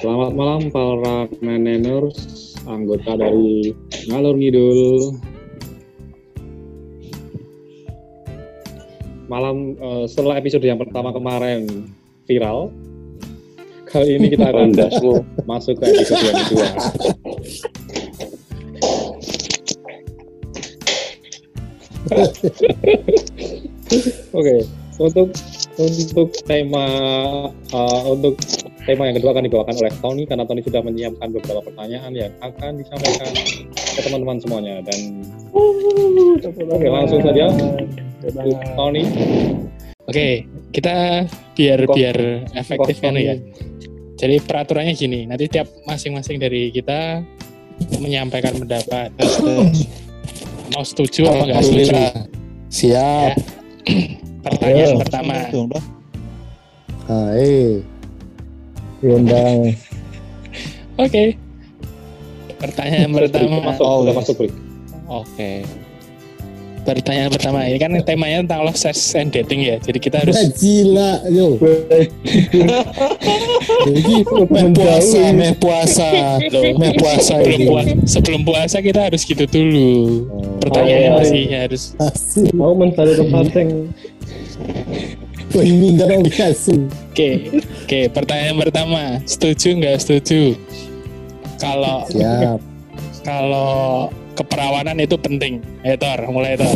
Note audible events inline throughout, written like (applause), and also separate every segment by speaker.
Speaker 1: Selamat malam para neneners, anggota dari Ngalur Ngidul. Malam uh, setelah episode yang pertama kemarin viral, kali ini kita akan masuk ke episode yang kedua. Oke, okay. untuk untuk tema uh, untuk tema yang kedua akan dibawakan oleh Tony karena Tony sudah menyiapkan beberapa pertanyaan yang akan disampaikan ke teman-teman semuanya dan oke okay, langsung saja Tony.
Speaker 2: Oke, okay, kita biar Kok, biar efektif kan ya. Jadi peraturannya gini, nanti tiap masing-masing dari kita menyampaikan pendapat. (coughs) Mau setuju apa enggak setuju?
Speaker 3: Siap.
Speaker 2: Ya. (coughs) Pertanyaan Ayo. pertama.
Speaker 3: Hai. Diundang.
Speaker 2: Oke. Okay. Pertanyaan pertama.
Speaker 1: Masuk, oh, udah masuk,
Speaker 2: Oke. Okay. Pertanyaan pertama ini kan temanya tentang love sex and dating ya. Jadi kita harus
Speaker 3: gila, yo. (laughs) Jadi meh puasa, meh puasa, meh puasa
Speaker 2: sebelum, puasa, sebelum puasa kita harus gitu dulu. Oh. Pertanyaannya oh, masih harus.
Speaker 3: Mau mencari tempat yang (laughs) Peminggal
Speaker 2: Oke, oke. Pertanyaan pertama, setuju nggak setuju? Kalau
Speaker 3: siap.
Speaker 2: Kalau keperawanan itu penting. Eh Tor, mulai Tor.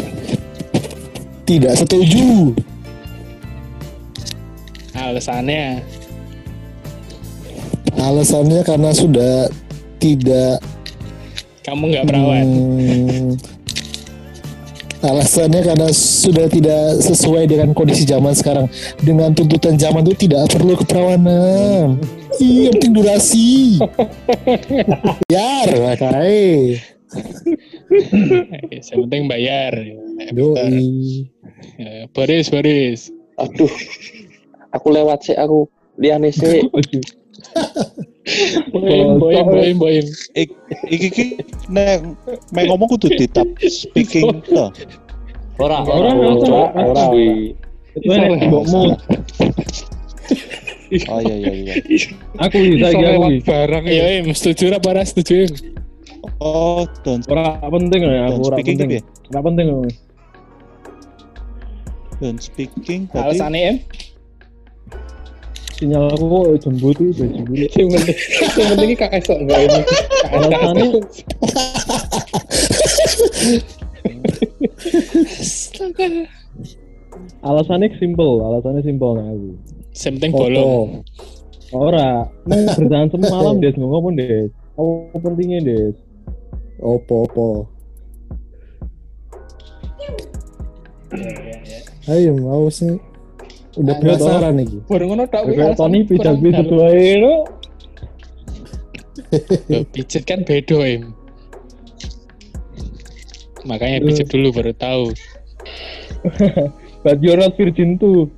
Speaker 3: Tidak setuju.
Speaker 2: Alasannya?
Speaker 3: Alasannya karena sudah tidak.
Speaker 2: Kamu nggak perawan. Hmm,
Speaker 3: Alasannya karena sudah tidak sesuai dengan kondisi zaman sekarang. Dengan tuntutan zaman itu tidak perlu keperawanan. Iya, penting durasi. (laughs) Biar,
Speaker 2: makanya. Yang penting bayar.
Speaker 3: Doi.
Speaker 2: Ya, Boris, Boris.
Speaker 4: Aduh, aku lewat sih, aku liane sih.
Speaker 2: Boim, boim, boim, boim.
Speaker 3: Ik, iki iki nek mek ngomong kudu ditap speaking (laughs) to.
Speaker 1: Ora, ora, ora, ora.
Speaker 3: Oh iya iya iya.
Speaker 1: Aku bisa aku
Speaker 2: barang. Iya, im, setuju apa ora setuju?
Speaker 3: Oh, don't.
Speaker 1: Ora penting ya, aku ora penting. Ora penting.
Speaker 3: Don't speaking.
Speaker 2: Alasannya, em?
Speaker 1: Sinyal aku kok jembut itu jembut. Yang penting yang penting kak esok enggak ini alasannya? Alasannya simple alasannya simple nggak aku
Speaker 2: penting bolong.
Speaker 1: Ora. Mau bertahan semalam des. Ngomong des? Apa pentingnya des?
Speaker 3: Opo opo ayo mau sih udah penasaran nih
Speaker 2: baru ngono tak
Speaker 1: wis Tony pijat pijat wae no
Speaker 2: pijat kan bedo em makanya pijat dulu baru tahu.
Speaker 1: But you're not virgin tuh.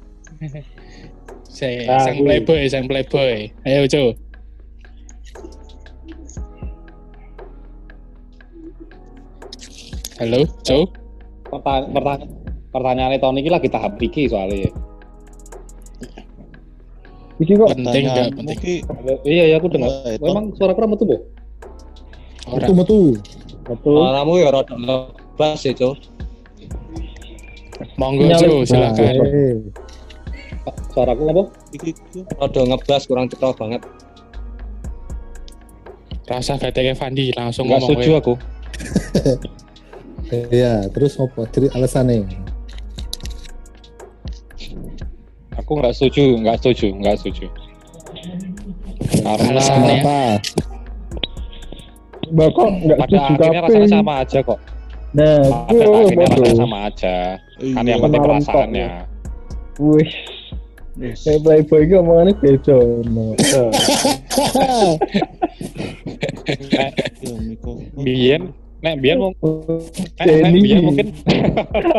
Speaker 2: Saya nah, sang playboy sang playboy. Ayo coba Halo, Cok.
Speaker 1: Pertanyaan pertanyaan Tony ini lagi tahap iki soalnya. Iki kok
Speaker 2: penting enggak penting.
Speaker 1: Iya ya aku dengar. Oh, Memang suara kurang metu, Bu?
Speaker 3: Metu metu.
Speaker 1: Metu. Suaramu ya rada ngebas ya, Cuk.
Speaker 2: Monggo, Cuk, silakan.
Speaker 1: Suaraku apa? Iki rada ngebas kurang cetok banget.
Speaker 2: Rasa kayak Fandi langsung
Speaker 1: ngomong. Gak setuju aku. (laughs)
Speaker 3: Iya, terus apa? Jadi alasannya?
Speaker 1: Aku nggak setuju, nggak setuju, nggak setuju.
Speaker 2: Karena apa?
Speaker 1: Mbak kok nggak pada akhirnya rasanya sama aja kok. Nah, pada akhirnya rasanya sama aja. Kan yang penting perasaannya. Wih. Kayak playboy itu omongannya beda. (laughs) Biyen, nek biyen mau, nek biyen mungkin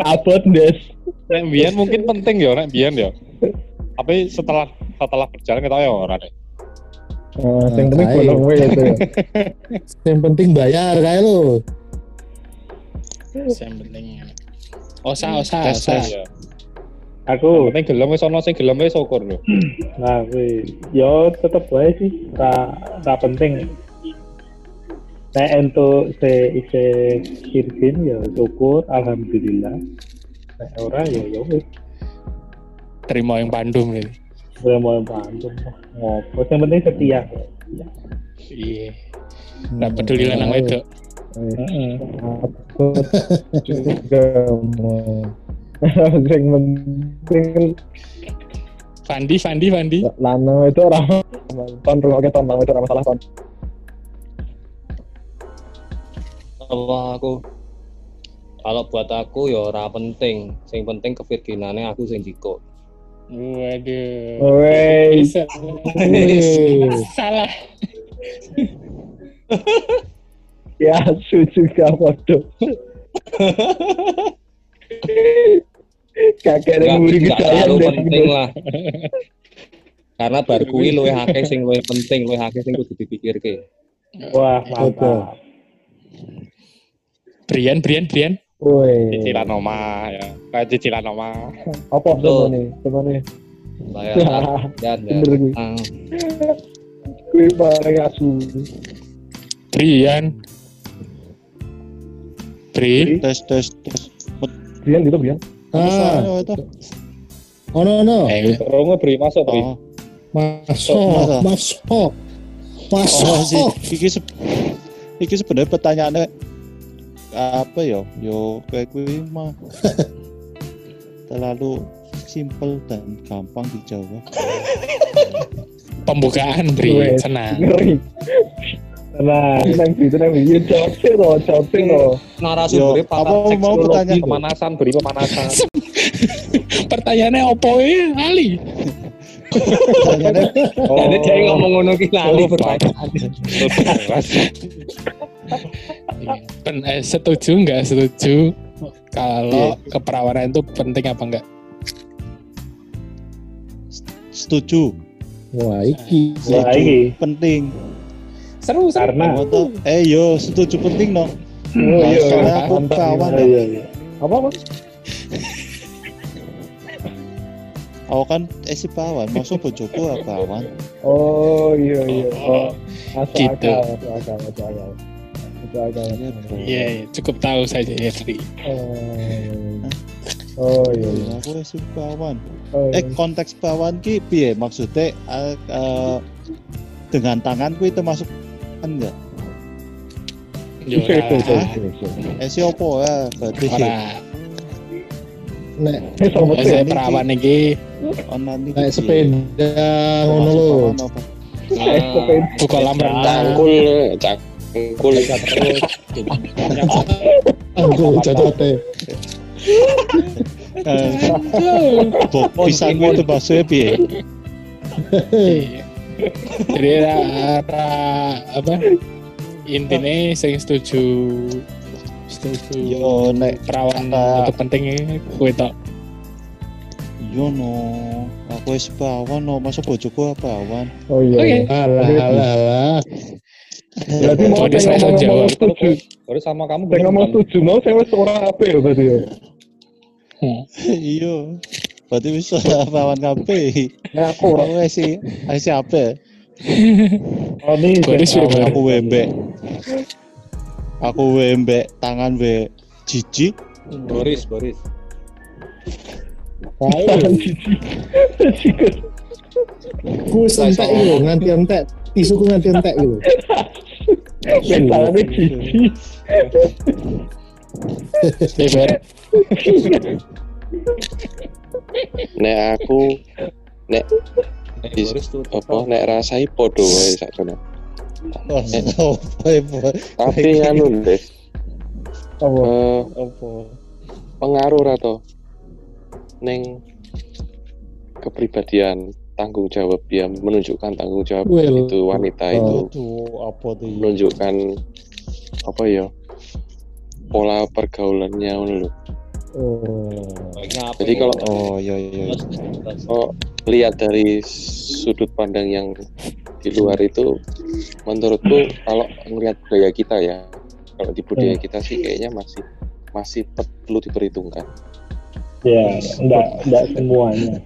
Speaker 1: abot des. (laughs) Nek biyen mungkin penting ya, nek biyen ya tapi setelah setelah berjalan kita ya orang deh
Speaker 3: Oh, yang penting bolong gue gitu ya. yang (laughs) penting bayar kayak lo.
Speaker 2: Yang penting osa osa osa.
Speaker 5: Aku
Speaker 1: penting gelem wis ana sing gelem wis syukur lho. (clears throat)
Speaker 5: nah kuwi yo tetep wae sih ra ra penting Nek untuk se ise kirkin ya syukur alhamdulillah. Nek ora ya ya wis
Speaker 2: terima yang Bandung gitu
Speaker 5: gue mau bantu ngopo yang penting setia.
Speaker 2: iya nggak peduli lanang wedok
Speaker 1: Heeh.
Speaker 3: Aku juga mau
Speaker 5: Sing penting
Speaker 2: Fandi Fandi Fandi
Speaker 5: lanang itu orang ton rumah ton lanang itu ora masalah ton.
Speaker 6: Kalau aku kalau buat aku ya ora penting. Sing penting kevirginane aku sing jiko.
Speaker 2: Waduh.
Speaker 3: Wih.
Speaker 2: salah
Speaker 5: ya juga foto. Kakek
Speaker 6: Enggak,
Speaker 5: yang muri kecayaan
Speaker 6: terlalu penting lah. Karena bar kuwi luwih akeh sing luwih penting, luwih akeh sing kudu dipikirke.
Speaker 5: Wah, mantap.
Speaker 2: Brian Brian Brian
Speaker 5: Woi.
Speaker 1: Cicilan oma ya. Kayak cicilan oma.
Speaker 5: Apa
Speaker 6: Betul.
Speaker 5: nih? Temen
Speaker 6: Bayar dan
Speaker 5: Bener kuwi.
Speaker 6: Ah,
Speaker 5: Kuwi paling asu.
Speaker 2: Brian Bri
Speaker 7: tes tes tes
Speaker 5: Bian gitu Bian.
Speaker 3: Ah, oh no no,
Speaker 2: eh
Speaker 1: Rongo beri masuk beri.
Speaker 7: oh
Speaker 3: masuk,
Speaker 7: Masa?
Speaker 3: masuk,
Speaker 7: oh sih
Speaker 3: masuk.
Speaker 7: iki se- iki sebenarnya pertanyaannya apa yo yo kayak gue mah (laughs) terlalu simple dan gampang dijawab
Speaker 2: pembukaan Bri
Speaker 5: Wes.
Speaker 2: senang.
Speaker 5: Nah, nang situ nang iya jawab sih lo, jawab sih lo.
Speaker 6: narasumbernya
Speaker 7: mau pertanyaan?
Speaker 6: kok.
Speaker 1: Pemanasan beri pemanasan. (laughs)
Speaker 2: pertanyaannya opo ya Ali
Speaker 7: pertanyaannya
Speaker 6: Jadi dia ngomong ngono ki lali pertanyaan. (laughs)
Speaker 2: Pen, eh, setuju nggak setuju kalau keperawanan itu penting apa enggak
Speaker 7: setuju
Speaker 3: Wah, iki.
Speaker 5: Wah, iki.
Speaker 7: penting
Speaker 2: seru seru
Speaker 5: Karena
Speaker 7: tuh? eh yo setuju penting no
Speaker 5: Oh iya,
Speaker 7: Soalnya aku kawan,
Speaker 5: iya, iya, iya. Apa apa?
Speaker 7: aku kan esi pawan masuk bojoku apa kawan
Speaker 5: Oh iya iya. Oh, masuk
Speaker 2: Gitu.
Speaker 5: akal, masuk akal, masuk akal. Masuk akal.
Speaker 7: Iya.
Speaker 2: Iya, iya, cukup tahu saja ya Bri
Speaker 5: Oh, oh iya iya.
Speaker 7: aku esi pawan
Speaker 5: Oh,
Speaker 7: eh konteks pawan ki piye maksudnya eh, eh, dengan tangan ku itu masuk kan enggak
Speaker 2: Yo,
Speaker 5: Iya, iya, iya, iya, iya.
Speaker 7: eh si opo ya berarti
Speaker 3: Nek,
Speaker 5: Eh, sama
Speaker 2: Saya
Speaker 5: sih.
Speaker 2: perawan iki
Speaker 7: iki
Speaker 3: nek sepeda ngono lho.
Speaker 7: pawan apa?
Speaker 5: Eh, sepeda.
Speaker 2: bu kolam renang
Speaker 4: Cangkul, cangkul.
Speaker 3: Aku jatote.
Speaker 7: Eh, bok pisangmu itu maksudnya piye
Speaker 2: Iya. Jadi ra, ra- apa intinya saya setuju setuju
Speaker 7: yo nek
Speaker 2: perawan itu penting ya kue tok
Speaker 7: yo no aku wis pawan no masa bojoku apa pawan
Speaker 5: Oh iya.
Speaker 2: Oke.
Speaker 3: Alah, alah, alah.
Speaker 5: Berarti mau
Speaker 2: dia
Speaker 5: saya ngomong
Speaker 2: jawab.
Speaker 5: setuju.
Speaker 1: Baru sama kamu
Speaker 5: Saya ngomong
Speaker 1: bukan?
Speaker 5: setuju mau saya wis ora apa ya berarti ya.
Speaker 7: iya berarti bisa pawan kabeh
Speaker 5: Nah, aku ora.
Speaker 7: aku sih sih apa
Speaker 5: Oh
Speaker 2: sudah
Speaker 7: aku wembek aku wembek tangan we jijik
Speaker 6: Boris, Boris.
Speaker 5: Tangan cici. Cici.
Speaker 3: Ku entek lho, nganti entek. Tisuku nganti entek lho. (laughs)
Speaker 5: Tangannya cici.
Speaker 4: Nek aku
Speaker 6: tuh.
Speaker 4: apa nek rasai podo wae sakjane. Tapi anu deh,
Speaker 5: Apa?
Speaker 4: eh,
Speaker 7: apa
Speaker 4: pengaruh atau neng kepribadian tanggung jawab dia menunjukkan tanggung jawab
Speaker 3: Well,
Speaker 4: itu wanita itu
Speaker 7: Aduh, apa tuh ya?
Speaker 4: menunjukkan apa ya pola pergaulannya lho.
Speaker 5: Oh.
Speaker 4: Jadi kalau
Speaker 7: oh iya iya
Speaker 6: Terus, terus.
Speaker 4: oh, lihat dari sudut pandang yang di luar itu menurutku kalau ngelihat budaya kita ya kalau di budaya kita sih kayaknya masih masih perlu diperhitungkan
Speaker 5: Ya, enggak enggak semuanya.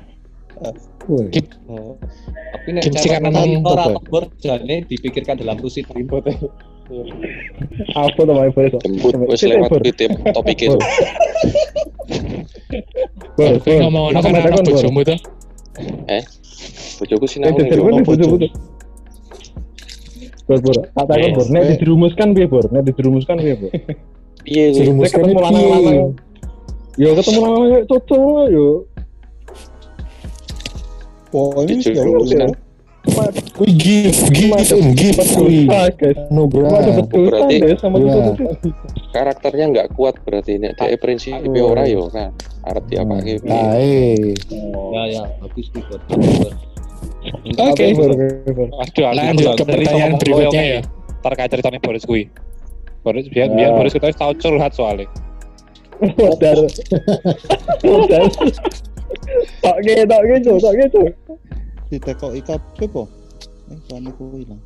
Speaker 3: Woi.
Speaker 6: Oh. Tapi nek
Speaker 2: karena
Speaker 6: jane dipikirkan dalam kursi remote.
Speaker 5: Apa namanya boleh kok?
Speaker 4: jemput wis lewat titip topik itu
Speaker 5: Bor,
Speaker 2: ngomong
Speaker 5: Aku
Speaker 2: kan
Speaker 5: mau
Speaker 2: anak bojomu tuh.
Speaker 4: bojoku
Speaker 5: Eh,
Speaker 4: sinau
Speaker 5: jajal
Speaker 4: yo
Speaker 5: ini
Speaker 7: Bor.
Speaker 5: Bor. Tak takon. Bor. Nek dijerumuskan piye, Bor? Nek dijerumuskan piye, Bor?
Speaker 4: piye
Speaker 3: Serumuskan
Speaker 5: ketemu lanang-lanang. Yo ketemu lanang kayak cocok yo.
Speaker 7: Oh, ini ya udah.
Speaker 3: Wih, give, give, and give.
Speaker 5: Guys.
Speaker 3: No, bro.
Speaker 5: Dosa
Speaker 4: berarti-
Speaker 5: sama
Speaker 4: karakternya nggak kuat berarti nek dhek prinsip
Speaker 5: Oh.
Speaker 4: ora yo ora arep diapake piye
Speaker 3: Nah, eh.
Speaker 6: Ya ya, bagus nih Bor.
Speaker 2: Oke.
Speaker 8: Aduh,
Speaker 2: Lanjut ke pertanyaan berikutnya ya.
Speaker 8: kayak Terkait ceritanya Boris kui. Boris biar
Speaker 5: Ya.
Speaker 8: biar Boris kita tahu curhat soalnya.
Speaker 5: Modal. (laughs) Modal. Tak ge, tak Cuk. tak Cuk.
Speaker 7: Ditekoki kabeh po. Eh, kan iku ilang.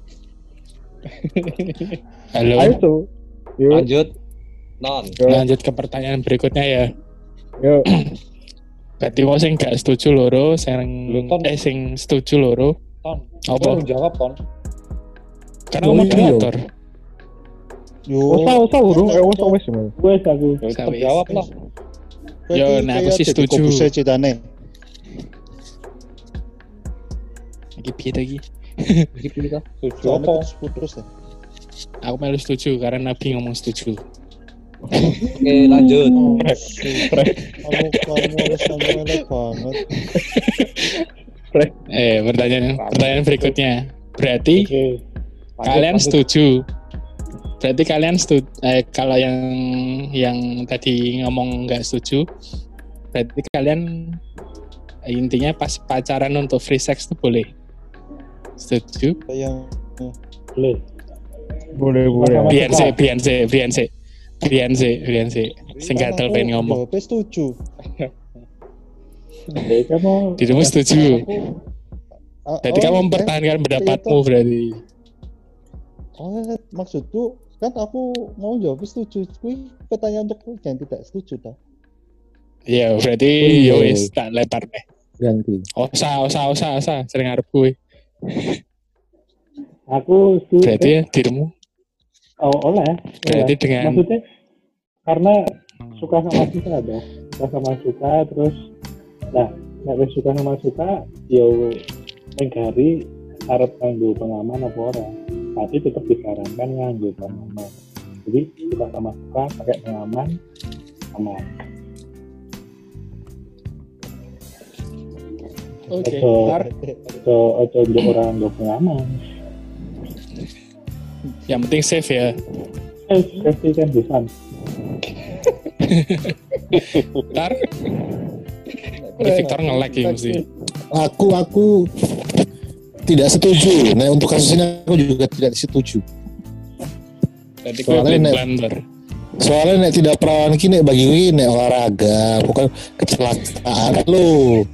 Speaker 2: Halo.
Speaker 5: Ayo. Yo,
Speaker 6: Lanjut. Non.
Speaker 2: Lanjut ke pertanyaan berikutnya ya.
Speaker 5: yo. (clears throat)
Speaker 2: Berarti wong sing gak setuju loro, sing eh sing setuju loro.
Speaker 8: Ton.
Speaker 2: Apa?
Speaker 8: Jawab ton?
Speaker 2: Karena moderator.
Speaker 7: Yo.
Speaker 5: Usah, usah, urung. Eh, usah, wes. Wes aku.
Speaker 8: Jawab lah.
Speaker 2: Yo, nah, aku sih setuju.
Speaker 7: Saya ceritane.
Speaker 2: Iki piye to iki?
Speaker 6: Iki pilih kah?
Speaker 8: Setuju
Speaker 7: Soalnya
Speaker 8: apa?
Speaker 7: putus-putus ya.
Speaker 2: Aku melu setuju karena Nabi ngomong setuju.
Speaker 6: Oke, lanjut.
Speaker 7: Kamu kamu harus banget.
Speaker 2: Eh, pertanyaan pertanyaan berikutnya. Berarti.
Speaker 8: Lanjut,
Speaker 2: kalian
Speaker 8: lanjut.
Speaker 2: setuju? Berarti kalian setuju eh kalau yang yang tadi ngomong nggak setuju, berarti kalian eh, intinya pas pacaran untuk free sex itu boleh. Setuju?
Speaker 7: Yang
Speaker 5: Boleh. Boleh, boleh.
Speaker 2: Biar sih, biar sih, biar sih. Biar sih, biar sih. Sing gatel pengen ngomong.
Speaker 7: Jawabnya setuju.
Speaker 5: Kamu
Speaker 2: Dirimu setuju.
Speaker 7: Ah,
Speaker 2: Berarti
Speaker 7: oh,
Speaker 2: kamu
Speaker 7: eh,
Speaker 2: mempertahankan pendapatmu berarti.
Speaker 7: Oh, maksudku kan aku mau jawab setuju. Kui pertanyaan untuk yang tidak setuju toh.
Speaker 2: Iya, berarti
Speaker 3: Oh, iya.
Speaker 2: ya wis tak lempar deh.
Speaker 3: Ganti.
Speaker 2: Osa, osa, osa, osa. Sering ngarep gue.
Speaker 5: aku setuju.
Speaker 2: Berarti ya dirimu.
Speaker 5: Oh, oleh.
Speaker 2: Berarti
Speaker 5: oleh.
Speaker 2: dengan
Speaker 5: Maksudnya karena suka sama suka ada. Suka sama suka terus nah, nek wis suka sama suka yo ning hari arep nganggo pengaman apa ora. Tapi tetap disarankan nganggo pengaman. Jadi suka sama suka pakai pengaman aman.
Speaker 2: Oke.
Speaker 5: Ojo,
Speaker 2: Ntar,
Speaker 5: ojo, ojo orang nganggo pengaman.
Speaker 2: yang penting safe ya.
Speaker 5: Eh, safety kan busan.
Speaker 2: Ntar. Victor nge-lag ya mesti.
Speaker 3: Aku aku tidak setuju. Nah untuk kasus ini aku juga tidak setuju. Soalnya nek-
Speaker 2: blender.
Speaker 3: Soalnya nek tidak perawan kini bagi nek olahraga, bukan kecelakaan lo.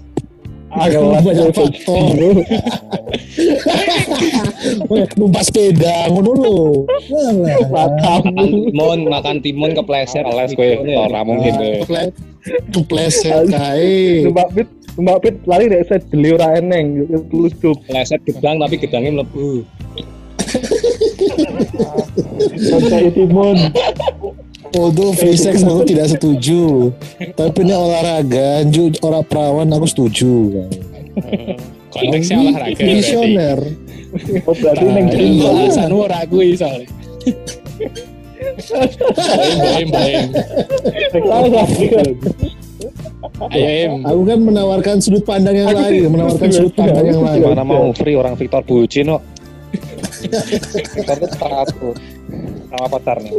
Speaker 3: Aku banyak faktor. (laughs) Numpak sepeda, ngono.
Speaker 6: Makan timun, makan timun kepleset.
Speaker 8: Les gue, ora mungkin gue.
Speaker 3: Tupleset kae.
Speaker 5: Mbak Pit, Mbak Pit lari dek saya beli ora eneng, lucup.
Speaker 6: Kepleset gedang tapi gedangnya mlebu.
Speaker 5: Kontak timun.
Speaker 3: Untuk free sex aku tidak setuju. Tapi ini olahraga, orang perawan aku setuju.
Speaker 2: Konteksnya olahraga.
Speaker 3: Visioner.
Speaker 5: Oh berarti neng
Speaker 2: Nah,
Speaker 5: timun.
Speaker 2: Lu alasanmu ora akui soalnya. Boim, boim. Ayo, Im.
Speaker 3: Aku kan menawarkan sudut pandang yang lain, (laughs) menawarkan sudut pandang yang lain.
Speaker 8: Gimana mau free orang Victor bucin kok. (laughs) Victor tuh teratur sama pacarnya.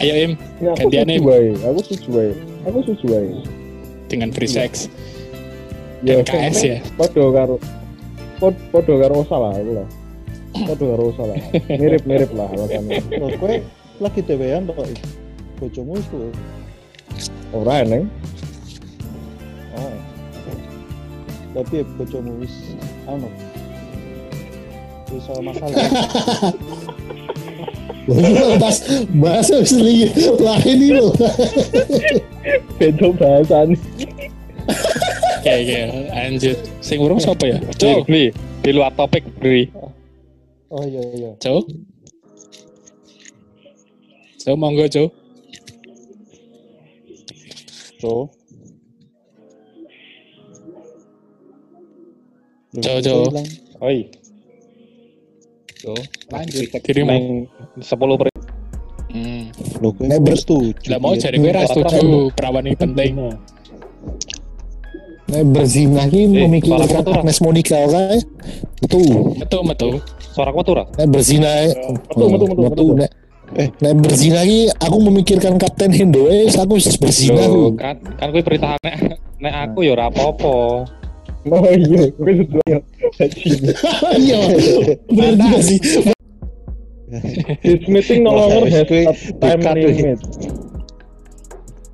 Speaker 2: Ayo, Im.
Speaker 5: Ya, aku
Speaker 2: Gantian, Im.
Speaker 5: Aku setuju wae. Aku setuju wae.
Speaker 2: Dengan free sex.
Speaker 5: Ya,
Speaker 2: NKS ya.
Speaker 5: Podo karo pod- podo karo salah aku lah. Podo karo salah. Mirip-mirip lah alasannya.
Speaker 7: Kowe lagi dewean kok. Bojomu itu.
Speaker 5: Ora eneng.
Speaker 7: Oh. Tapi bojomu wis anu. Wis soal masalah.
Speaker 3: Bahas bahasa lagi lain ini loh.
Speaker 5: Beda bahasan.
Speaker 2: Oke, oke, lanjut. Sing urung siapa ya?
Speaker 8: Cuk,
Speaker 2: Cuk,
Speaker 8: Bli. Di luar topik, Bli.
Speaker 3: Oh iya iya.
Speaker 2: Cuk. Cuk, monggo, Cuk.
Speaker 7: So.
Speaker 2: Cuk, Cuk.
Speaker 8: Oi,
Speaker 6: Tuh,
Speaker 2: Lanjut. Dirimu.
Speaker 8: neng 10 per
Speaker 2: Hmm.
Speaker 7: Lo gue setuju.
Speaker 2: Lah mau
Speaker 7: ya.
Speaker 2: jadi gue ras setuju perawan ini penting.
Speaker 5: Nah,
Speaker 3: berzina ki
Speaker 8: Eh,
Speaker 3: memikirkan. Agnes Monica kae. Betul.
Speaker 2: Betul, betul.
Speaker 8: suara aku turah.
Speaker 3: Nek berzina
Speaker 5: betul, betul, betul, betul.
Speaker 3: Nek Nek berzina ki aku memikirkan Kapten Hendo eh aku wis berzina aku.
Speaker 8: kan kan kuwi perintah nek nek aku ya ora apa-apa.
Speaker 5: Oh iya, gue setuju ya.
Speaker 3: Iya. Bener juga sih.
Speaker 5: This meeting no longer has time limit.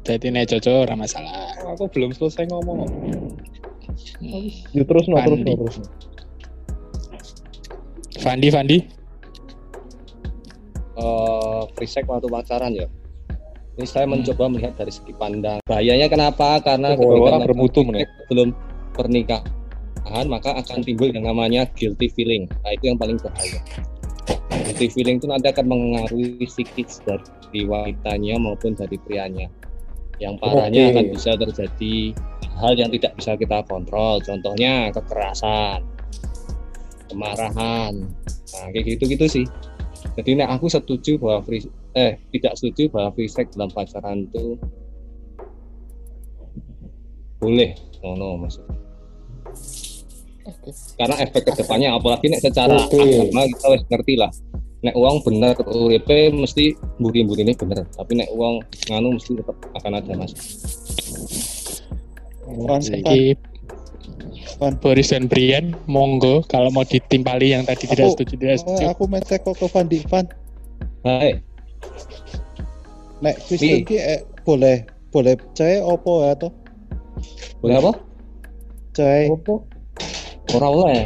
Speaker 2: Jadi nek Jojo ora masalah.
Speaker 8: Aku belum selesai ngomong.
Speaker 5: Ya terus no, terus no,
Speaker 2: Fandi.
Speaker 5: terus no.
Speaker 2: Fandi, Fandi.
Speaker 6: eh free sex waktu pacaran ya. Ini saya mencoba melihat dari segi pandang. Bahayanya kenapa? Karena
Speaker 8: Oh,
Speaker 6: ketika
Speaker 8: orang bermutu,
Speaker 6: sebelum pernikahan maka akan timbul yang namanya guilty feeling. Nah itu yang paling bahaya. Guilty feeling itu nanti akan mengaruhi psikis dari wanitanya maupun dari prianya. Yang parahnya
Speaker 5: Oke.
Speaker 6: akan bisa terjadi hal yang tidak bisa kita kontrol. Contohnya kekerasan, kemarahan. Nah kayak gitu-gitu sih. Jadi nek aku setuju bahwa free eh tidak setuju bahwa free sex dalam pacaran itu boleh ngono maksudnya. Karena efek ke depannya apalagi nek secara agama kita wis ngerti lah. Nek uang bener uripe mesti mburi-mburi ini bener, tapi nek uang nganu mesti tetap akan ada mas.
Speaker 2: Iki
Speaker 7: fan.
Speaker 2: Boris dan Brian, monggo kalau mau ditimpali yang tadi tidak setuju tidak setuju.
Speaker 7: Oh, aku mecek kok ke Van di Van.
Speaker 6: Hai,
Speaker 7: Nek Kristen ki eh, boleh boleh cewek opo ya toh?
Speaker 6: boleh apa?
Speaker 7: Cewek
Speaker 5: Apa?
Speaker 6: Ora oleh.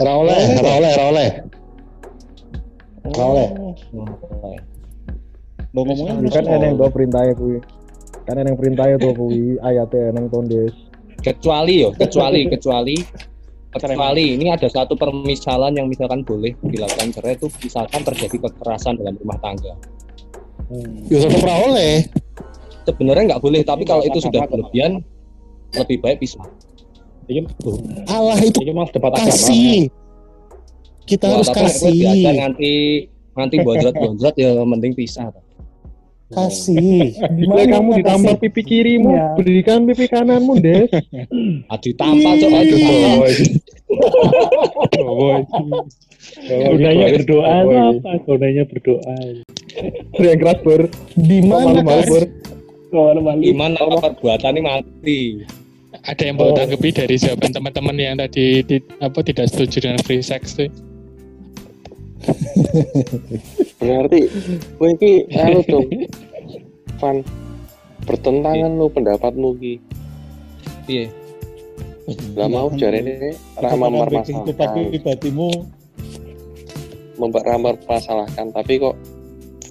Speaker 3: Ora oleh, ora oleh, ora oleh. Ora oleh.
Speaker 7: Lo ngomongnya
Speaker 5: kan eneng do perintahnya kuwi. Kan eneng perintahnya tuh kuwi ayatnya eneng tondes.
Speaker 6: kecuali yo kecuali kecuali kecuali ini ada satu permisalan yang misalkan boleh dilakukan cerai itu misalkan terjadi kekerasan dalam rumah tangga
Speaker 3: Ya tetep ora oleh.
Speaker 6: sebenarnya nggak boleh tapi kalau itu sudah berlebihan lebih baik pisah
Speaker 3: Allah itu
Speaker 8: agama.
Speaker 3: kasih. Kita harus kasih.
Speaker 6: nganti nganti bonjot-bonjot ya (laughs) mending pisah
Speaker 3: Kasih.
Speaker 5: Jika kamu ditampar pipi kirimu,
Speaker 3: Iya.
Speaker 5: berikan pipi kananmu, Des. (laughs)
Speaker 6: adi tampal cok adi tampal
Speaker 5: Gunanya berdoa apa? Gunanya berdoa. Yang keras ber.
Speaker 3: Di mana
Speaker 6: iman tanpa perbuatan ini mati
Speaker 2: Ada yang mau tanggapi dari jawaban teman-teman yang tadi di- apa tidak setuju dengan free sex tuh?
Speaker 4: Berarti kowe iki anu dong. Fan. Bertentangan lo pendapatmu ki.
Speaker 6: iya.
Speaker 4: Lah mau jarene ra
Speaker 7: kehidupan
Speaker 4: mempermasalahkan,
Speaker 7: pribadimu?
Speaker 4: Mempermasalahkan tapi kok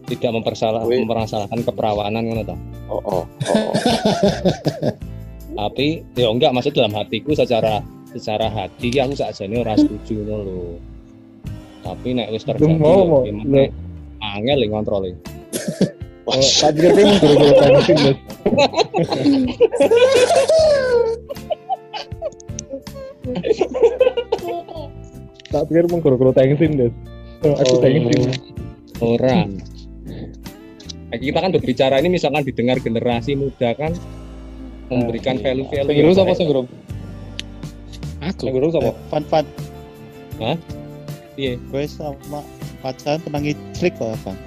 Speaker 6: tidak mempersalah mempermasalahkan keperawanan ngono toh
Speaker 4: oh oh, oh. (laughs)
Speaker 6: tapi ya enggak maksud dalam hatiku secara secara hati aku sakjane ora setuju ngono lho tapi nek wis terjadi
Speaker 5: mau,
Speaker 6: ya
Speaker 5: mau.
Speaker 6: angel
Speaker 5: Oh, (laughs) (laughs) tak pikir kamu guru-guru Des. Tak pikir mau guru-guru tensin, Des. Oh, Aku tensin.
Speaker 6: orang Nah, kita kan berbicara ini misalkan didengar generasi muda kan memberikan value-value
Speaker 8: Sing guru
Speaker 6: yang
Speaker 8: sapa
Speaker 6: baik.
Speaker 8: sing guru?
Speaker 2: Aku.
Speaker 8: Sing guru sapa?
Speaker 7: eh, Van Van
Speaker 6: Iya,
Speaker 7: gue sama pacaran pernah ngiclik kok Van.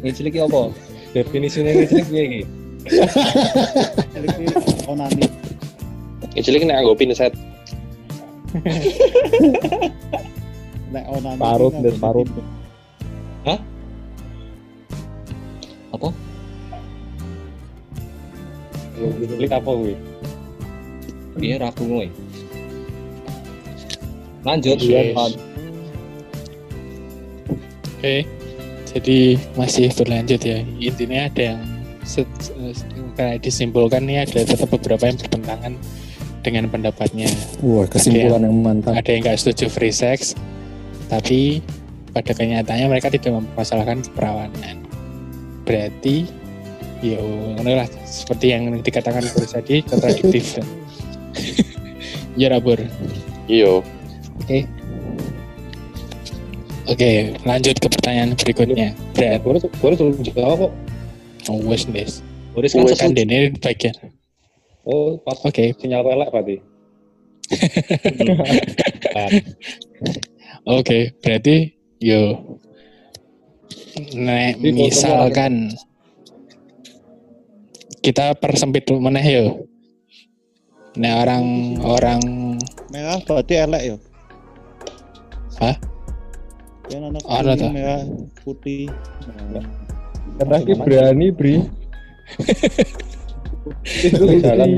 Speaker 6: ngicilik iki apa? Definisinya ngicilik piye iki?
Speaker 7: Ngiclik onani.
Speaker 4: Iki nek nggo pinset
Speaker 7: Nek onani.
Speaker 5: Parut,
Speaker 7: nggak
Speaker 5: Des,
Speaker 7: boleh
Speaker 5: parut.
Speaker 8: Klik apa kuwi?
Speaker 6: Piye ra krungu e? Lanjut,
Speaker 2: Yes.
Speaker 6: Pan.
Speaker 2: Oke. Jadi masih berlanjut ya. Intinya ada yang kayak disimpulkan nih ada tetap beberapa yang bertentangan dengan pendapatnya.
Speaker 3: Wah, kesimpulan yang mantap.
Speaker 2: Ada yang nggak setuju free sex, tapi pada kenyataannya mereka tidak mempermasalahkan keperawanan. Berarti, ya lah seperti yang dikatakan Boris tadi kontradiktif. (laughs) ya Rabur.
Speaker 4: Iyo.
Speaker 2: Oke, lanjut ke pertanyaan berikutnya. Berat.
Speaker 1: Boris Boris belum jawab kok.
Speaker 2: Oh, wes Des.
Speaker 6: Boris kan.
Speaker 2: Kan Dene bagian.
Speaker 1: Oh, pas
Speaker 2: Oke,
Speaker 1: sinyal pelek berarti. (laughs)
Speaker 2: Oke, berarti yo nek misalkan kita persempit meneh yo. Nek orang orang
Speaker 7: Merah berarti elek ya.
Speaker 2: Hah?
Speaker 7: Yang anak
Speaker 2: Ada
Speaker 7: kuning,
Speaker 2: tak?
Speaker 7: merah putih. Nah,
Speaker 8: ki berani, Bri. Itu (laughs)
Speaker 1: Jalan.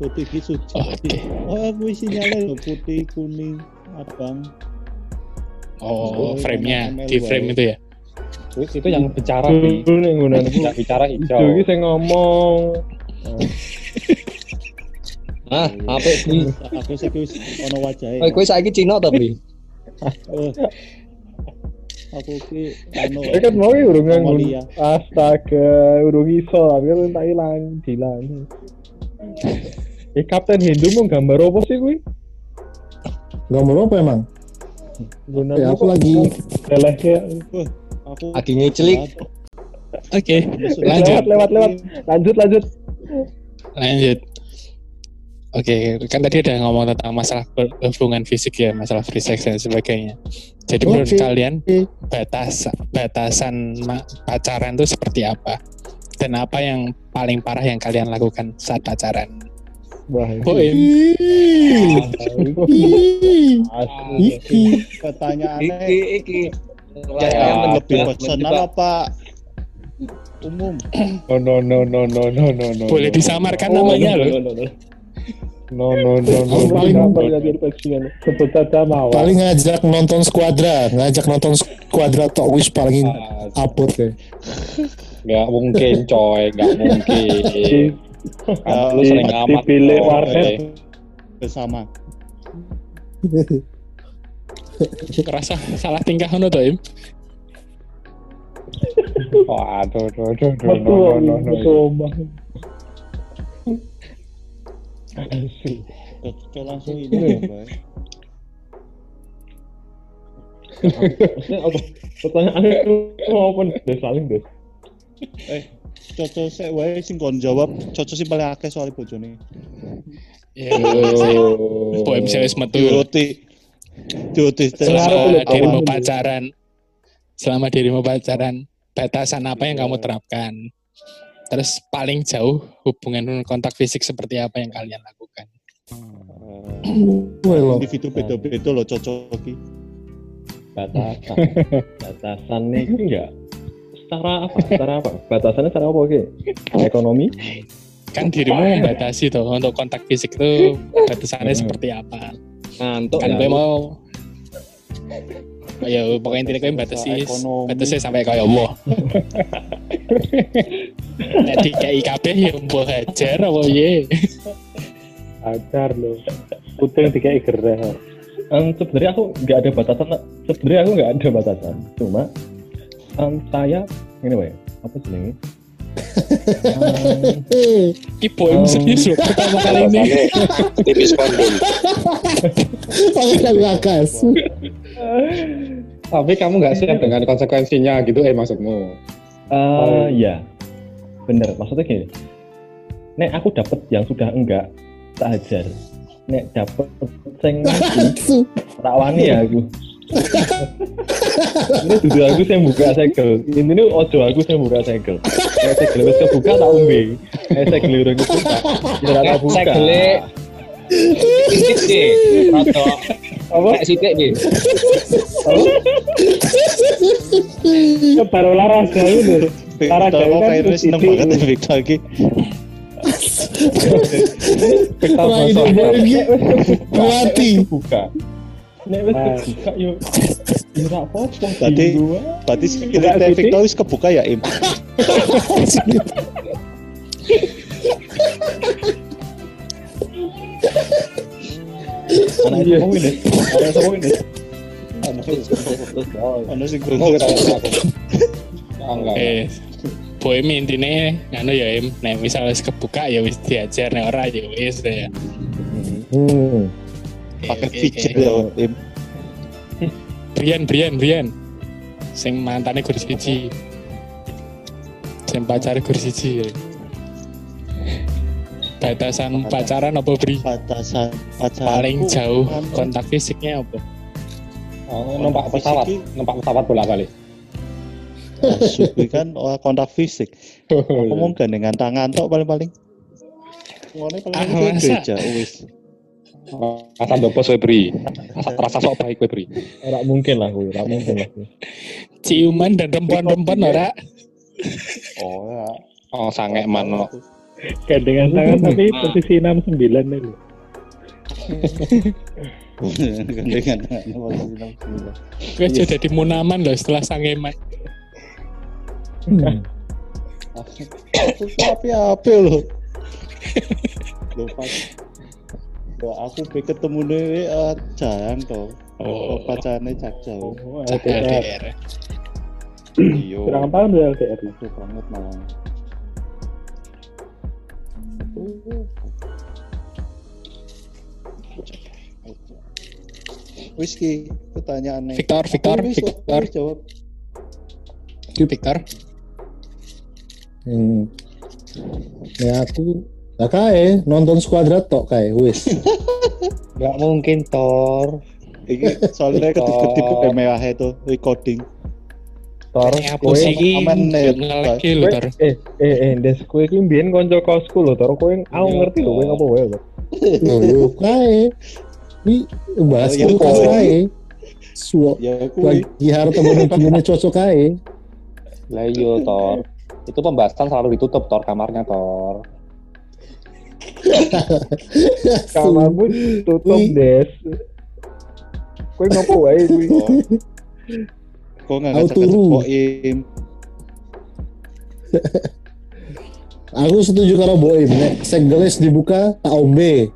Speaker 7: putih ki suci.
Speaker 2: Oke.
Speaker 7: Oh, aku sinyalnya lho, putih, kuning, abang.
Speaker 2: Oh,
Speaker 7: Oh,
Speaker 2: frame-nya di frame itu ya.
Speaker 1: Itu, itu yang bicara
Speaker 8: nih
Speaker 1: Yang bicara hijau.
Speaker 8: Iki sing ngomong.
Speaker 6: Ah, apa iki?
Speaker 7: Aku sih wis ono wajahe.
Speaker 6: Oh, kowe saiki Cina ta, Bri?
Speaker 7: Oh. Aku ki anu.
Speaker 8: Ya kan mau urung nganggo. Astaga, urung iso, tapi kan tak ilang, dilang. Eh Kapten Hindu mau gambar apa sih kuwi?
Speaker 3: Gambar apa emang?
Speaker 8: Guna
Speaker 3: Ya, aku lagi
Speaker 8: lelehnya.
Speaker 7: Aku
Speaker 6: Lagi ngecelik.
Speaker 2: Oke,
Speaker 7: Masuk.
Speaker 2: Lanjut.
Speaker 8: Lewat, lewat, lewat. Lanjut, lanjut.
Speaker 2: lanjut. Oke, kan tadi udah ngomong tentang masalah hubungan fisik ya, masalah free sex dan sebagainya. Jadi menurut
Speaker 3: Oke.
Speaker 2: kalian batas batasan pacaran itu seperti apa? Dan apa yang paling parah yang kalian lakukan saat pacaran?
Speaker 8: Wah.
Speaker 7: Pertanyaannya
Speaker 6: Iki iki.
Speaker 7: Ya,
Speaker 6: Ya, ya,
Speaker 7: lebih
Speaker 6: ya,
Speaker 7: personal apa umum?
Speaker 8: No, no, no, no, no, no, no, no.
Speaker 2: Boleh
Speaker 8: no.
Speaker 2: disamarkan
Speaker 6: Oh,
Speaker 2: namanya
Speaker 6: no,
Speaker 2: loh.
Speaker 6: no, no, no.
Speaker 8: No, no, no, no.
Speaker 3: Paling-. Paling ngajak nonton Squadra, ngajak nonton Squadra tok wis paling
Speaker 1: Ah,
Speaker 3: apot kayak.
Speaker 1: Nggak mungkin coy, nggak mungkin. Kan lu sering amat.
Speaker 8: dipilih warnet.
Speaker 7: Bersama.
Speaker 2: Kerasa salah tingkah ngono tuh, Im.
Speaker 1: Waduh, aduh, aduh, aduh, no, no, no, no.
Speaker 7: langsung ini ya, Mbak.
Speaker 8: Maksudnya apa? Pertanyaannya itu apa? Des saling des.
Speaker 7: Eh, cocok sih wae sing kon jawab, cocok sih paling akeh soal bojone.
Speaker 2: Ya,
Speaker 1: Oh.
Speaker 2: Boim saya metu.
Speaker 7: Diuti.
Speaker 2: Selama dirimu pacaran, selama dirimu pacaran, batasan apa yang kamu terapkan? Terus paling jauh hubungan kontak fisik seperti apa yang kalian lakukan?
Speaker 3: Lo.
Speaker 7: individu beda-beda loh cocok.
Speaker 8: Batasan. Batasan nih enggak. Secara apa? Secara apa? Batasannya secara apa? Oke. Ekonomi?
Speaker 2: Kan dirimu membatasi tuh untuk kontak fisik itu batasannya
Speaker 8: Hmm.
Speaker 2: seperti apa?
Speaker 6: Ngantuk
Speaker 2: Kan
Speaker 6: ya.
Speaker 2: gue mau ya pokoknya intinya gue batasi batasi sampai (laughs) kayak Allah Nek di KIKB ya mbok hajar apa ye
Speaker 8: Ajar lo. Kucing dikai gerah. Um, sebenarnya aku nggak ada batasan. Sebenarnya aku nggak ada batasan. Cuma um, saya ini apa ya? Apa sih ini?
Speaker 2: Ki poin
Speaker 8: Oh.
Speaker 2: serius loh pertama kali ini
Speaker 4: tipis kondom.
Speaker 3: Pakai lagu akas.
Speaker 1: Tapi kamu nggak siap dengan konsekuensinya gitu, eh maksudmu?
Speaker 8: Eh ya, bener. Maksudnya gini. Nek aku dapet yang sudah enggak, tak hajar. Nek dapet sing (laughs) tak wani ya aku. Ini duduk aku yang buka segel. Ini ojo aku yang buka segel. Nek segel wis kebuka tak umbe. Nek segel urung kebuka, tidak tak buka.
Speaker 6: Segele. Sithik ki. Rada
Speaker 8: Apa?
Speaker 6: nek ki.
Speaker 8: Ya baru itu.
Speaker 7: Victor kok
Speaker 8: kan
Speaker 7: kayaknya
Speaker 8: terus
Speaker 7: seneng
Speaker 8: ini.
Speaker 7: banget ya Victor.
Speaker 8: Kita
Speaker 3: mati.
Speaker 8: nek wis kebuka. Nek wis kak yo. Yo ra.
Speaker 7: Tadi tadi
Speaker 8: kita
Speaker 7: Victor wis kebuka ya, Im. Anak itu
Speaker 1: iya.
Speaker 7: mau ini. Anak itu mau ini. Anak sing
Speaker 1: kurang. Enggak.
Speaker 2: Eh, intine nganu ya, Im. Nek misalnya kebuka ya wis diajar nek ora ya wis ya.
Speaker 3: Hmm
Speaker 7: pakai
Speaker 2: oke.
Speaker 7: ya. Im.
Speaker 2: Brian, Brian, Brian. Sing mantane guru siji. Sing pacare guru siji. ya. Batasan pacaran apa Bri?
Speaker 7: Batasan pacaran.
Speaker 2: Paling jauh kontak fisiknya apa?
Speaker 1: Oh, numpak pesawat, numpak pesawat bolak balik.
Speaker 7: Supi kan oh, kontak fisik. Aku mau gandengan tangan tok paling-paling. Ngono paling
Speaker 2: Ah,
Speaker 7: gereja wis.
Speaker 1: Rasa ndopos kowe beri. Rasa, rasa sok baik kowe beri.
Speaker 8: Ora mungkin lah kuwi, ora mungkin lah.
Speaker 2: Ciuman dan rempon-rempon ora?
Speaker 7: Oh ya.
Speaker 1: Oh, sange man. no.
Speaker 5: Gandengan tangan tapi posisi 69 nih lho.
Speaker 7: gandengan tangan posisi enam sembilan.
Speaker 2: Gue aja jadi munaman loh setelah sangeman.
Speaker 3: Hmm.
Speaker 7: Aku tapi apa loh? Loh Loh, aku pe ketemu nih uh, jarang toh.
Speaker 2: Oh.
Speaker 7: Pacarnya cak jauh.
Speaker 5: Oh,
Speaker 2: Cak
Speaker 5: LDR.
Speaker 7: Iya.
Speaker 5: Berapa tahun udah LDR?
Speaker 7: Itu banget malah. Wis ki pertanyaannya.
Speaker 2: Victor, Victor, Victor.
Speaker 7: jawab.
Speaker 2: Victor.
Speaker 3: Hmm. Ya aku lah kae nonton Squadrat tok kae wis. (laughs)
Speaker 8: Enggak mungkin Thor.
Speaker 7: Iki soalnya ketip-ketip
Speaker 8: Oh.
Speaker 7: mewah itu recording.
Speaker 2: Apa
Speaker 8: kowe
Speaker 2: iki?
Speaker 7: aman.
Speaker 2: Ngelagi lho, Tor.
Speaker 8: eh eh eh des kowe iki mbiyen kanca kosku lho, Thor. Kowe aku
Speaker 2: Iya,
Speaker 8: ngerti lho kowe ngopo wae lho.
Speaker 3: Yo kae. Ini bahas
Speaker 7: Oh, ya,
Speaker 3: kulkas
Speaker 7: kowe.
Speaker 3: kae. Suwo
Speaker 7: Ya kuwi
Speaker 3: bagi harta begini cocok kae.
Speaker 8: Lah iya Thor. Itu pembahasan selalu ditutup Thor kamarnya Thor. (laughs) Kamarmu tutup des. Kowe ngopo wae (laughs) kuwi?
Speaker 7: Kok nggak
Speaker 3: Aku
Speaker 7: ngajak
Speaker 3: turu.
Speaker 7: poim?
Speaker 3: Aku setuju karo Boim. Nek seggelis dibuka tak ombe.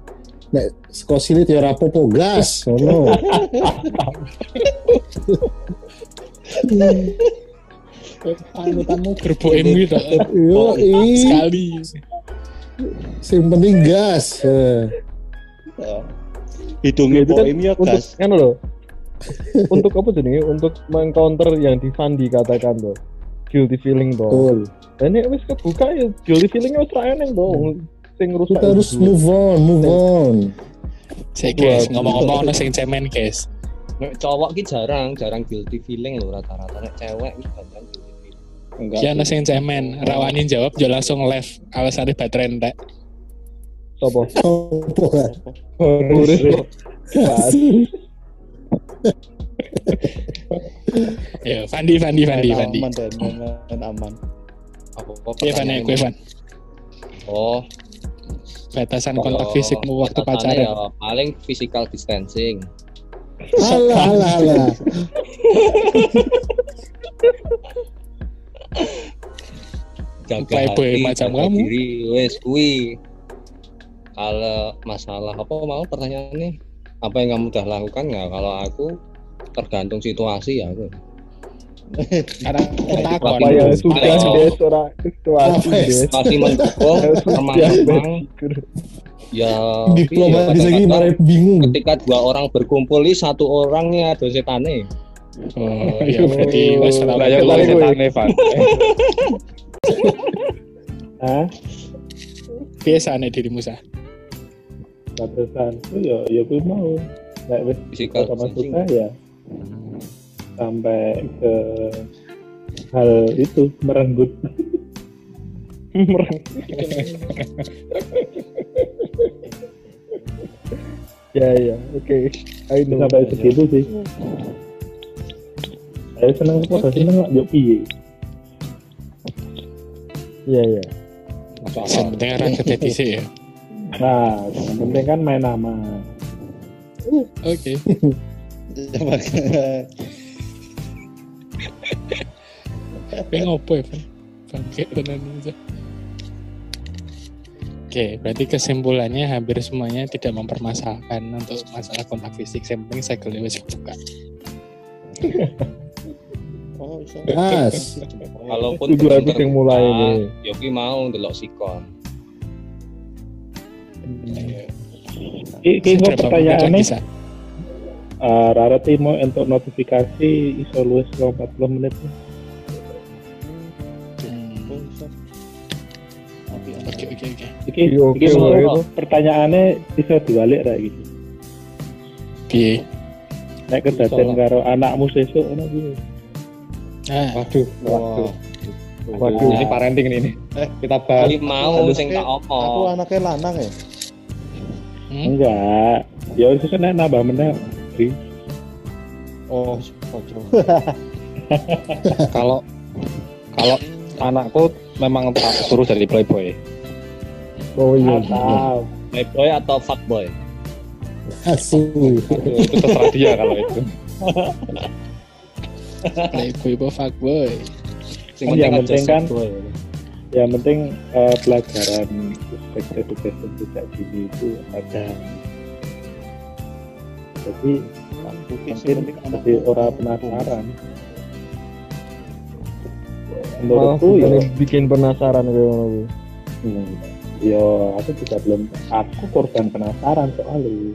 Speaker 3: Nek skosilit ya rapopo gas. Ngono.
Speaker 2: Panutanmu gerboim gitu.
Speaker 3: Yo.
Speaker 2: Sekali.
Speaker 3: Sing penting gas. Eh.
Speaker 7: Hidungnya
Speaker 8: Itu kan
Speaker 7: ya
Speaker 8: untuk
Speaker 7: gas.
Speaker 8: kan lho. untuk apa jenenge? Untuk mengcounter yang di Fandi katakan tuh. Guilty feeling tuh.
Speaker 3: Betul.
Speaker 8: Dan ini wis kebuka ya guilty feelingnya wis ra eneng tuh. Sing rusak.
Speaker 3: Kita harus move on, move on.
Speaker 2: Saya guys, ngomong-ngomong ono sing cemen guys.
Speaker 6: Nek cowok ki jarang, jarang guilty feeling loh rata-rata. Nek cewek banyak.
Speaker 1: Enggak.
Speaker 2: Ya ono sing cemen, rawani jawab yo langsung live alasane baterai entek.
Speaker 8: Sopo?
Speaker 3: Kan?
Speaker 8: Boris.
Speaker 2: Ya, Fandi, Fandi, Fandi, Fandi.
Speaker 7: aman dan aman.
Speaker 6: Apa apa
Speaker 2: Iya, Van, ya, gue Van.
Speaker 6: Oh,
Speaker 2: Batasan
Speaker 6: kalau
Speaker 2: kontak fisikmu waktu pacaran.
Speaker 6: ya paling physical distancing.
Speaker 3: Alah, alah, alah. (laughs)
Speaker 6: Jaga
Speaker 2: Playboy
Speaker 6: hati,
Speaker 2: macam
Speaker 6: jaga
Speaker 2: kamu.
Speaker 6: diri, wes kui. Kalau masalah apa mau pertanyaannya? Apa yang kamu udah lakukan nggak? Kalau aku tergantung situasi ya aku.
Speaker 2: Karena (laughs) ketakon.
Speaker 8: Apa yang sudah ora situasi
Speaker 3: ya?
Speaker 6: Masih mendukung, (laughs) remang-remang, ya.
Speaker 3: Diplomatis
Speaker 6: iya,
Speaker 3: lagi bingung.
Speaker 6: Ketika dua orang berkumpul, satu orangnya ada setane.
Speaker 2: Oh, ya berarti wes
Speaker 8: Oh,
Speaker 1: Lah ya kowe. setane, Van.
Speaker 8: Hah?
Speaker 2: biasa nih dirimu sah.
Speaker 5: batasan itu ya ya gue mau nek wis sama suka ya sampai ke hal itu merenggut (laughs)
Speaker 8: Ya ya, oke. Ayo
Speaker 5: sampai segitu sih saya seneng apa
Speaker 2: Oke.
Speaker 5: seneng lah yuk piye
Speaker 8: Iya iya.
Speaker 2: Yang penting orang kedati sih ya.
Speaker 5: nah yang penting kan main nama
Speaker 2: Oke. (laughs) Tapi ngopo ya? Bangke tenan aja. Oke, berarti kesimpulannya hampir semuanya tidak mempermasalahkan untuk masalah kontak fisik. Yang penting segel wis buka. (laughs)
Speaker 7: Oh.
Speaker 3: Gas.
Speaker 6: Walaupun
Speaker 8: Itu episode yang mulai ini.
Speaker 6: Yogi mau delok sikon.
Speaker 5: Ki ki kok
Speaker 2: Seberapa menit
Speaker 5: pertanyaannya
Speaker 2: Sa?
Speaker 5: eh Rara Timo untuk notifikasi iso luwes 40 menit.
Speaker 2: Oke, oke, oke.
Speaker 5: Iki
Speaker 8: oke,
Speaker 5: iki mau pertanyaannya bisa diwalik ra gitu.
Speaker 2: Piye?
Speaker 5: Nek kedaten karo anakmu sesuk ngono kuwi.
Speaker 2: Ah,
Speaker 1: Waduh, waduh.
Speaker 7: Wah.
Speaker 8: Waduh.
Speaker 1: Ini parenting nih.
Speaker 7: Eh,
Speaker 1: kita.
Speaker 6: Kali mau sing tak
Speaker 7: Aku
Speaker 6: omong.
Speaker 7: anaknya lanang ya.
Speaker 2: hmm?
Speaker 5: Enggak. Ya wis nek nambah meneh.
Speaker 7: Oh, ojo. (laughs)
Speaker 1: Kalau kalau anakku memang tak suruh jadi playboy.
Speaker 8: Oh iya.
Speaker 5: Mantap.
Speaker 6: Playboy atau fuckboy?
Speaker 3: Asu.
Speaker 1: Itu terserah dia kalau itu. (laughs)
Speaker 2: Playboy apa fuckboy?
Speaker 6: Sing
Speaker 5: Yang
Speaker 6: penting
Speaker 5: kan-. Yang penting eh, pelajaran sex education sejak dini itu ada. Jadi mungkin jadi orang penasaran.
Speaker 8: Malah
Speaker 5: Menurutku ya,
Speaker 8: bikin penasaran kuwi.
Speaker 5: hmm, ya aku juga belum. Aku korban penasaran soalnya.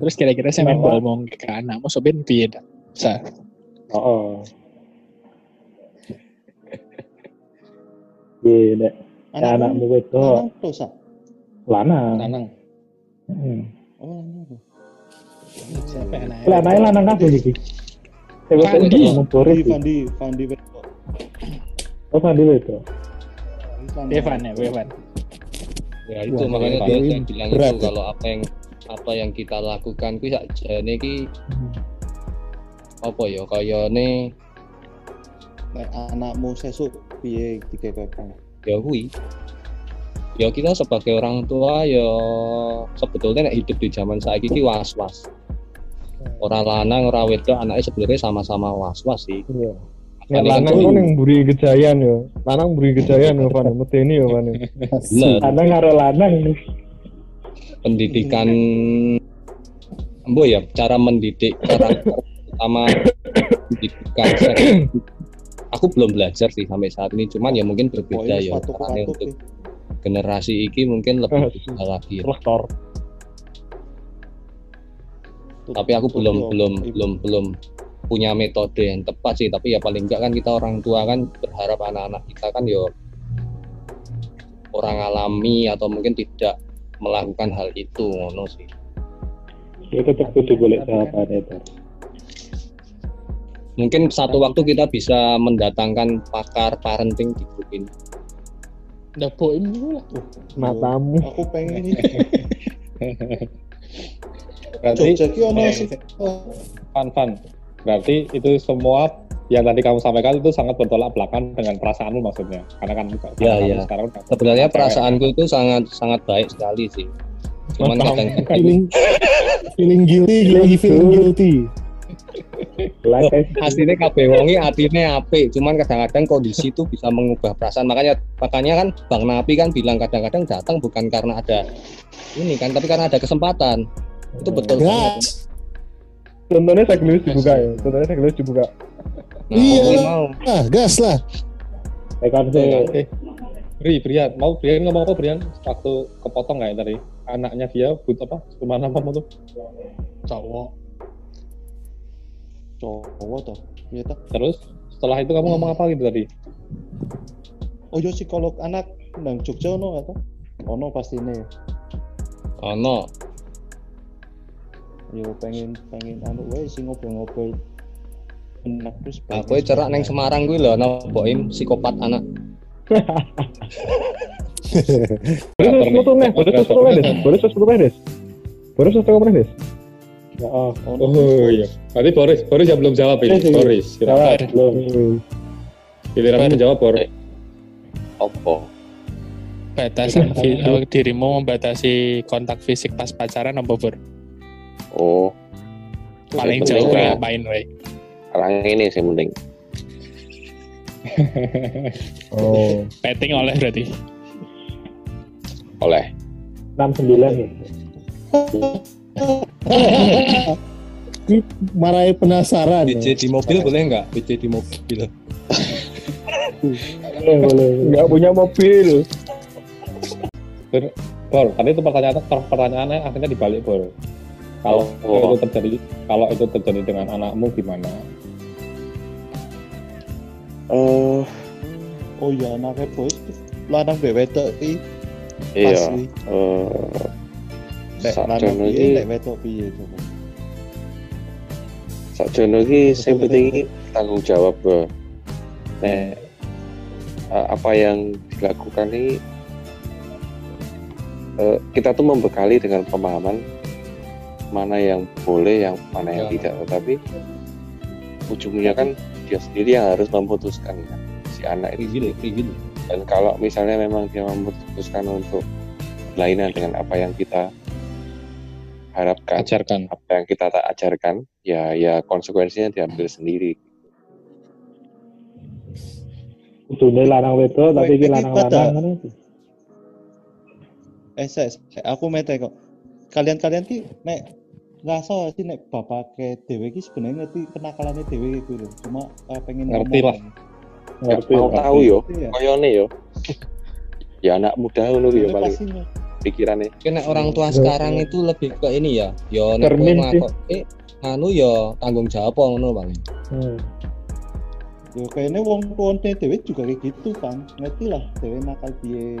Speaker 2: Terus kira-kira saya mau ngomong ke anakmu soben piye dak? Sa.
Speaker 5: Oh. oh. Iya, nek ya, anakmu wedok
Speaker 7: Lanang tuh, Sa.
Speaker 5: lanang.
Speaker 1: Lanang.
Speaker 5: Hmm.
Speaker 7: Oh, lanang.
Speaker 2: Siapa anaknya?
Speaker 5: Lanang lanang kabeh iki.
Speaker 2: Fandi.
Speaker 7: Fandi. Fandi, Fandi wedok.
Speaker 5: Oh, Fandi wedok.
Speaker 7: Fandi.
Speaker 2: Evan ya, Evan.
Speaker 6: Ya itu makanya dia bilang itu
Speaker 3: ya.
Speaker 6: kalau apa yang apa yang kita lakukan kuwi sakjane iki apa ya kayane
Speaker 7: Nek anakmu sesuk piye dikekekang?
Speaker 6: ya kuwi ya kita sebagai orang tua ya sebetulnya nek hidup di zaman saiki iki was-was orang lanang orang wedok anaknya sebenarnya sama-sama was-was sih
Speaker 8: Iya.
Speaker 6: Kan
Speaker 8: lanang kan yang buri kejayan yo. Lanang buri yo Van. Medeni yo Van.
Speaker 6: Bener.
Speaker 5: Lanang karo lanang nih.
Speaker 6: Pendidikan Embo ya cara mendidik karakter utama pendidikan seks. aku belum belajar sih sampai saat ini cuman ya mungkin
Speaker 7: Oh,
Speaker 6: berbeda
Speaker 7: ini
Speaker 6: ya
Speaker 7: sepatu
Speaker 6: caranya untuk generasi iki mungkin lebih
Speaker 8: Eh,
Speaker 6: bisa lagi ya.
Speaker 8: Lektor.
Speaker 6: tapi aku belum
Speaker 7: Tutup,
Speaker 6: belum
Speaker 7: Ibu.
Speaker 6: belum belum punya metode yang tepat sih tapi ya paling enggak kan kita orang tua kan berharap anak-anak kita kan yo orang alami atau mungkin tidak melakukan hal itu ngono sih
Speaker 5: Ya tetap kudu boleh sahabat itu.
Speaker 6: mungkin satu waktu kita bisa mendatangkan pakar parenting di grup ini
Speaker 2: Udah dulu lah.
Speaker 8: Matamu.
Speaker 7: Aku pengen ini.
Speaker 1: Berarti
Speaker 7: Jogja ki ono sih.
Speaker 1: fun fun. Berarti itu semua yang tadi kamu sampaikan itu sangat bertolak belakang dengan perasaanmu maksudnya. Karena kan
Speaker 6: Ya,
Speaker 1: karena
Speaker 6: ya.
Speaker 1: sekarang
Speaker 6: sebenarnya perasaanku itu sangat sangat baik sekali sih. Cuman kadang (laughs)
Speaker 3: feeling feeling guilty lagi feeling guilty.
Speaker 6: Aslinya kabeh wongi atine apik cuman kadang-kadang kondisi itu bisa mengubah perasaan. Makanya makanya kan Bang Napi kan bilang kadang-kadang datang bukan karena ada ini kan tapi karena ada kesempatan. Itu betul banget.
Speaker 3: Gas
Speaker 8: Contohnya seglis dibuka ya. Contohnya seglis dibuka.
Speaker 6: Nah,
Speaker 3: Iya.
Speaker 6: mau
Speaker 3: ah gas lah
Speaker 1: kan? Eh, Bri, Brian, mau Brian ngomong apa Brian? Waktu kepotong nggak ya tadi? Anaknya dia but apa? Ke mana apa tuh?
Speaker 2: Cowok.
Speaker 7: Cowok toh. Iya toh.
Speaker 1: Terus setelah itu kamu ngomong apa gitu tadi?
Speaker 7: Oh yo psikolog anak nang Jogja ono atau? Ono pasti ini.
Speaker 6: ono
Speaker 7: Yo pengen pengen anu wae sing ngobrol-ngobrol. Terus.
Speaker 6: aku cerak neng Semarang gue loh no boim psikopat anak
Speaker 8: Boris wis foto nih. Boris wis foto nih. Nih. Des.
Speaker 5: Ya, oh.
Speaker 1: Oh iya. Berarti Boris, Boris yang belum jawab ini. Boris, silakan.
Speaker 5: belum.
Speaker 1: Giliran menjawab Boris.
Speaker 4: Opo?
Speaker 2: Batasan dirimu membatasi kontak fisik pas pacaran apa Bor?
Speaker 4: Oh,
Speaker 2: Paling jauh ngapain we?
Speaker 4: Orang ini sih penting. (laughs)
Speaker 3: Oh.
Speaker 2: Petting oleh berarti.
Speaker 4: Oleh.
Speaker 5: 69 ya.
Speaker 3: Marai penasaran. ya.
Speaker 6: BJ di mobil boleh nggak? BJ di mobil.
Speaker 5: Boleh, boleh.
Speaker 8: Nggak punya mobil.
Speaker 1: Bor, tadi itu pertanyaan pertanyaannya akhirnya dibalik Bor. Kalau
Speaker 4: Oh.
Speaker 1: itu terjadi kalau itu terjadi dengan anakmu gimana?
Speaker 7: Eh, oh ya anaknya bos lanang wedok iki
Speaker 4: Iya.
Speaker 7: pasti
Speaker 4: Eh,
Speaker 7: nek lanang
Speaker 4: sakjono
Speaker 7: piye
Speaker 4: iki
Speaker 7: nek wedok piye coba.
Speaker 4: sakjono iki sing penting iki tanggung jawab, Bro. Nek eh, apa yang dilakukan ini eh, kita tuh membekali dengan pemahaman mana yang boleh, yang mana yang
Speaker 6: Ya.
Speaker 4: tidak. Tetapi ujungnya kan dia sendiri yang harus memutuskan kan, si anak itu.
Speaker 6: Will.
Speaker 4: Dan kalau misalnya memang dia memutuskan untuk berlainan dengan apa yang kita harapkan,
Speaker 2: Ajarkan.
Speaker 4: apa yang kita tak ajarkan, ya ya konsekuensinya diambil sendiri.
Speaker 5: Kudune lanang wedok tapi iki
Speaker 7: pada-
Speaker 5: ngono.
Speaker 7: Eh, saya, saya- aku mete kok. Kalian-kalian ki nek ngerasa sih nek bapak ke dewe ki sebenarnya ngerti kenakalannya dewe gitu loh. Cuma eh, pengen
Speaker 1: Ngerti lah.
Speaker 5: Ngerti.
Speaker 4: mau tahu yo,
Speaker 7: Iya.
Speaker 4: koyone yo. (laughs) ya anak muda ngono yo
Speaker 7: Ini
Speaker 4: paling pikirannya.
Speaker 6: Kena orang tua sekarang itu lebih ke ini ya. Yo nek nglakok- eh anu yo tanggung jawab ngono Bang.
Speaker 5: Hmm.
Speaker 7: Yo kayaknya wong tuane dewe juga kayak gitu kan. Ngerti lah dewe nakal piye.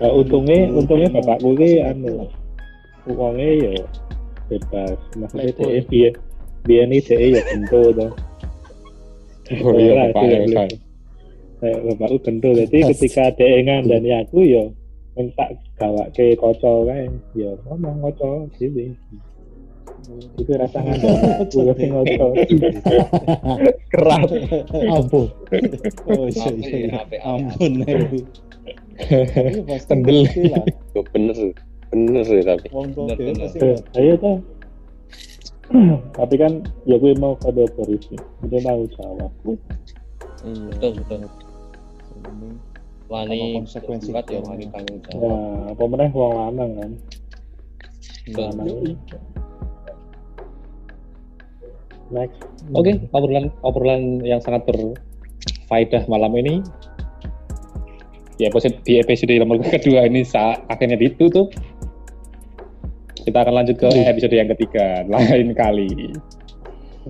Speaker 5: Ya untungnya untungnya bapakku
Speaker 7: Pasti
Speaker 5: anu
Speaker 7: lah.
Speaker 5: Uangnya ya bebas. Maksudnya
Speaker 7: Lepo.
Speaker 5: dia dia dia ini dia ya tentu tuh.
Speaker 1: Oh iya, Bapak ya.
Speaker 5: Kayak bapakku tentu. Jadi ketika dia ngandani aku ya minta gawa ke koco kae ya ngomong koco sini itu rasa (laughs) aku sing ngoco
Speaker 8: Keras.
Speaker 3: Ampun.
Speaker 7: Oh iya iya. Ampun pasti
Speaker 1: Tendel.
Speaker 4: bener, bener sih tapi.
Speaker 6: Bener, bener.
Speaker 5: Eh, ayo tuh (clears throat) tapi kan ya gue mau kode polisi dia mau jawab
Speaker 7: Iya.
Speaker 6: Betul, betul.
Speaker 7: Ini
Speaker 6: Wani
Speaker 7: konsekuensi
Speaker 6: buat ya
Speaker 7: itu?
Speaker 6: wani tanggung
Speaker 5: ya
Speaker 6: jawab.
Speaker 5: apa meneh wong lanang kan lanang next
Speaker 1: Oke, obrolan obrolan yang sangat berfaedah malam ini. Di episode di episode nomor kedua ini saat akhirnya ditutup. Kita akan lanjut ke episode yang ketiga lain kali.